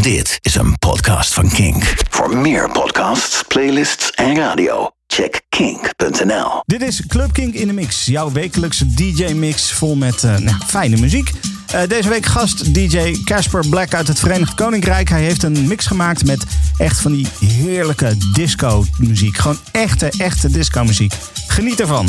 Dit is een podcast van Kink. Voor meer podcasts, playlists en radio, check kink.nl. Dit is Club Kink in de Mix, jouw wekelijkse DJ-mix vol met uh, nou, fijne muziek. Uh, deze week gast DJ Casper Black uit het Verenigd Koninkrijk. Hij heeft een mix gemaakt met echt van die heerlijke disco-muziek. Gewoon echte, echte disco-muziek. Geniet ervan.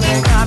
coming from.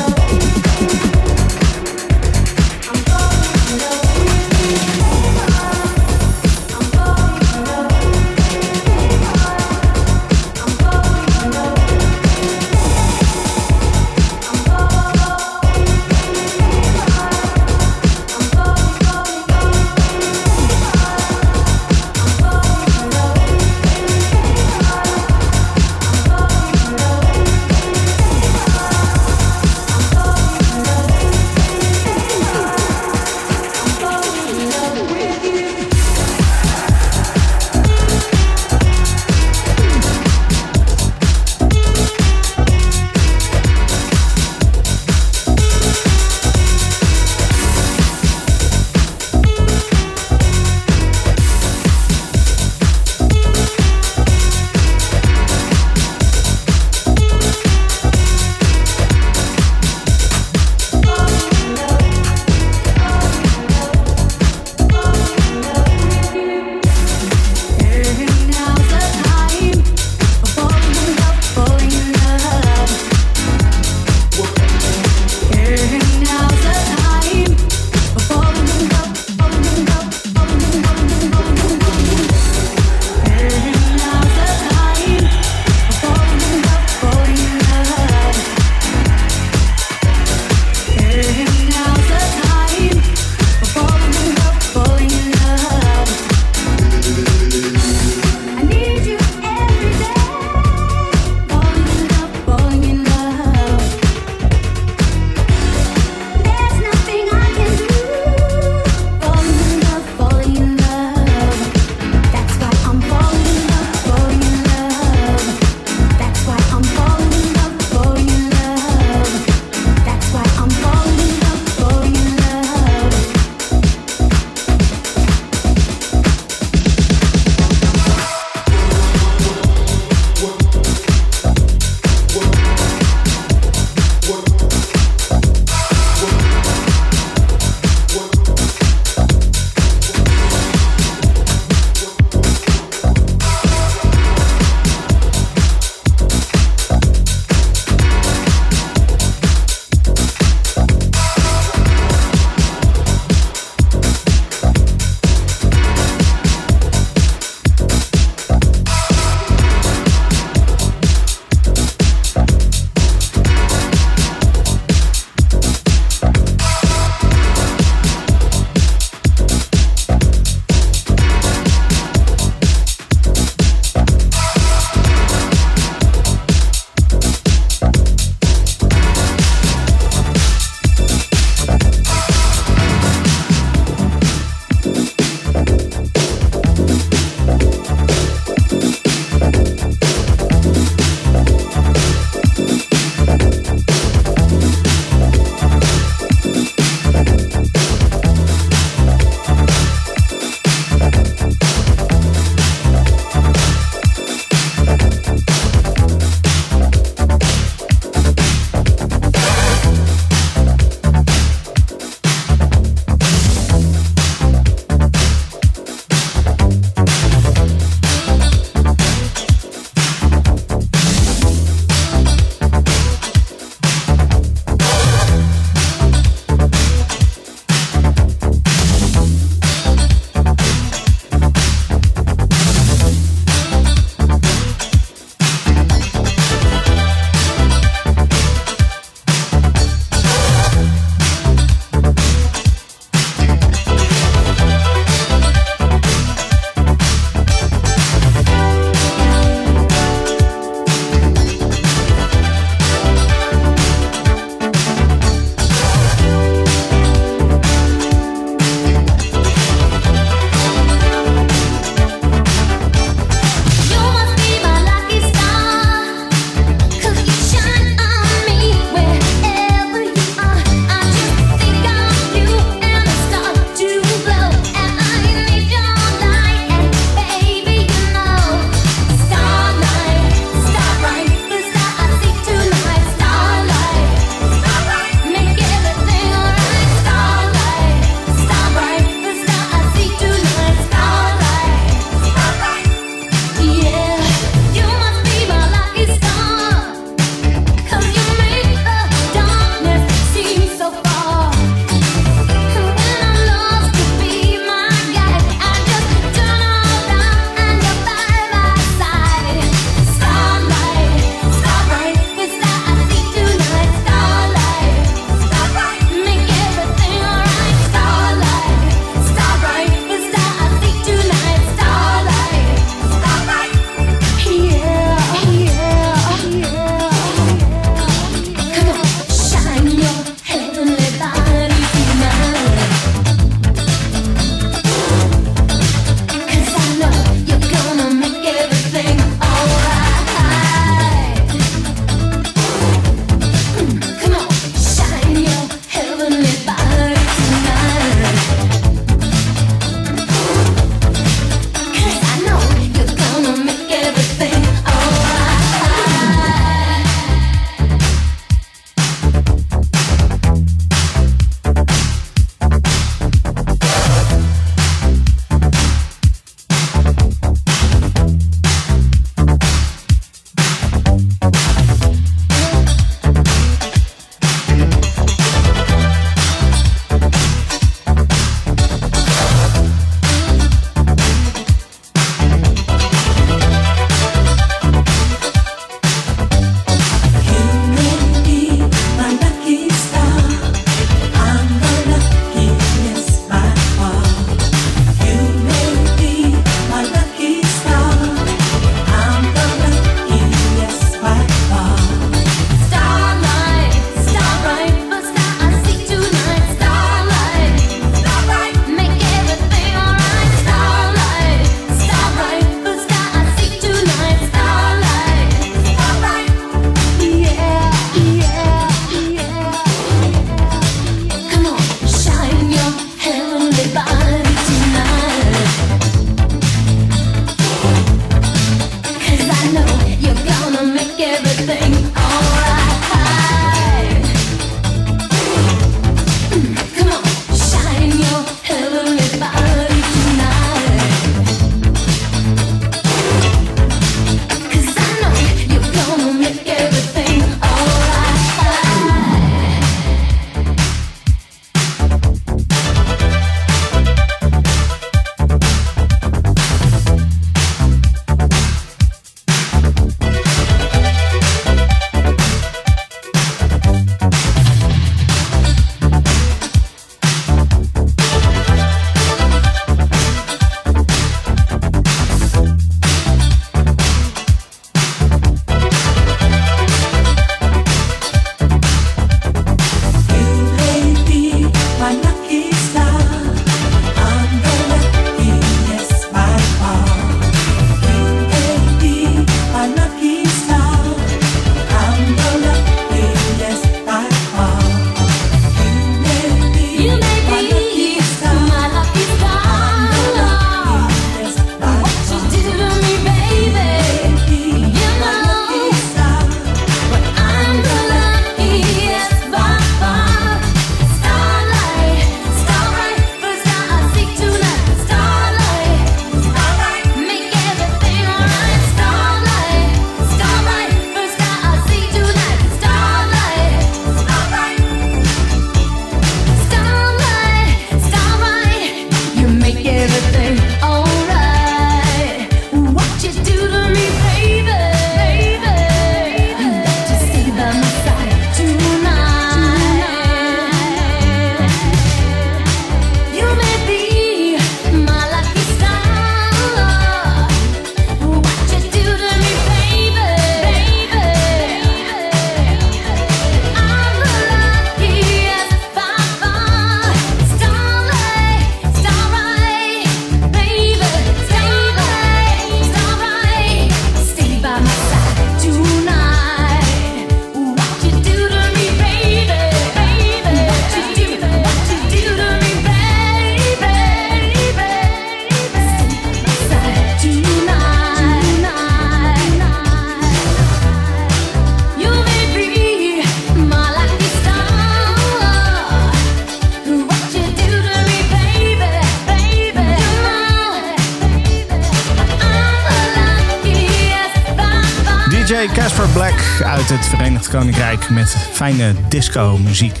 Met fijne disco muziek.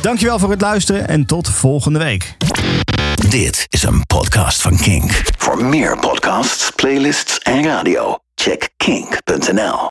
Dankjewel voor het luisteren en tot volgende week. Dit is een podcast van Kink. Voor meer podcasts, playlists en radio, check kink.nl.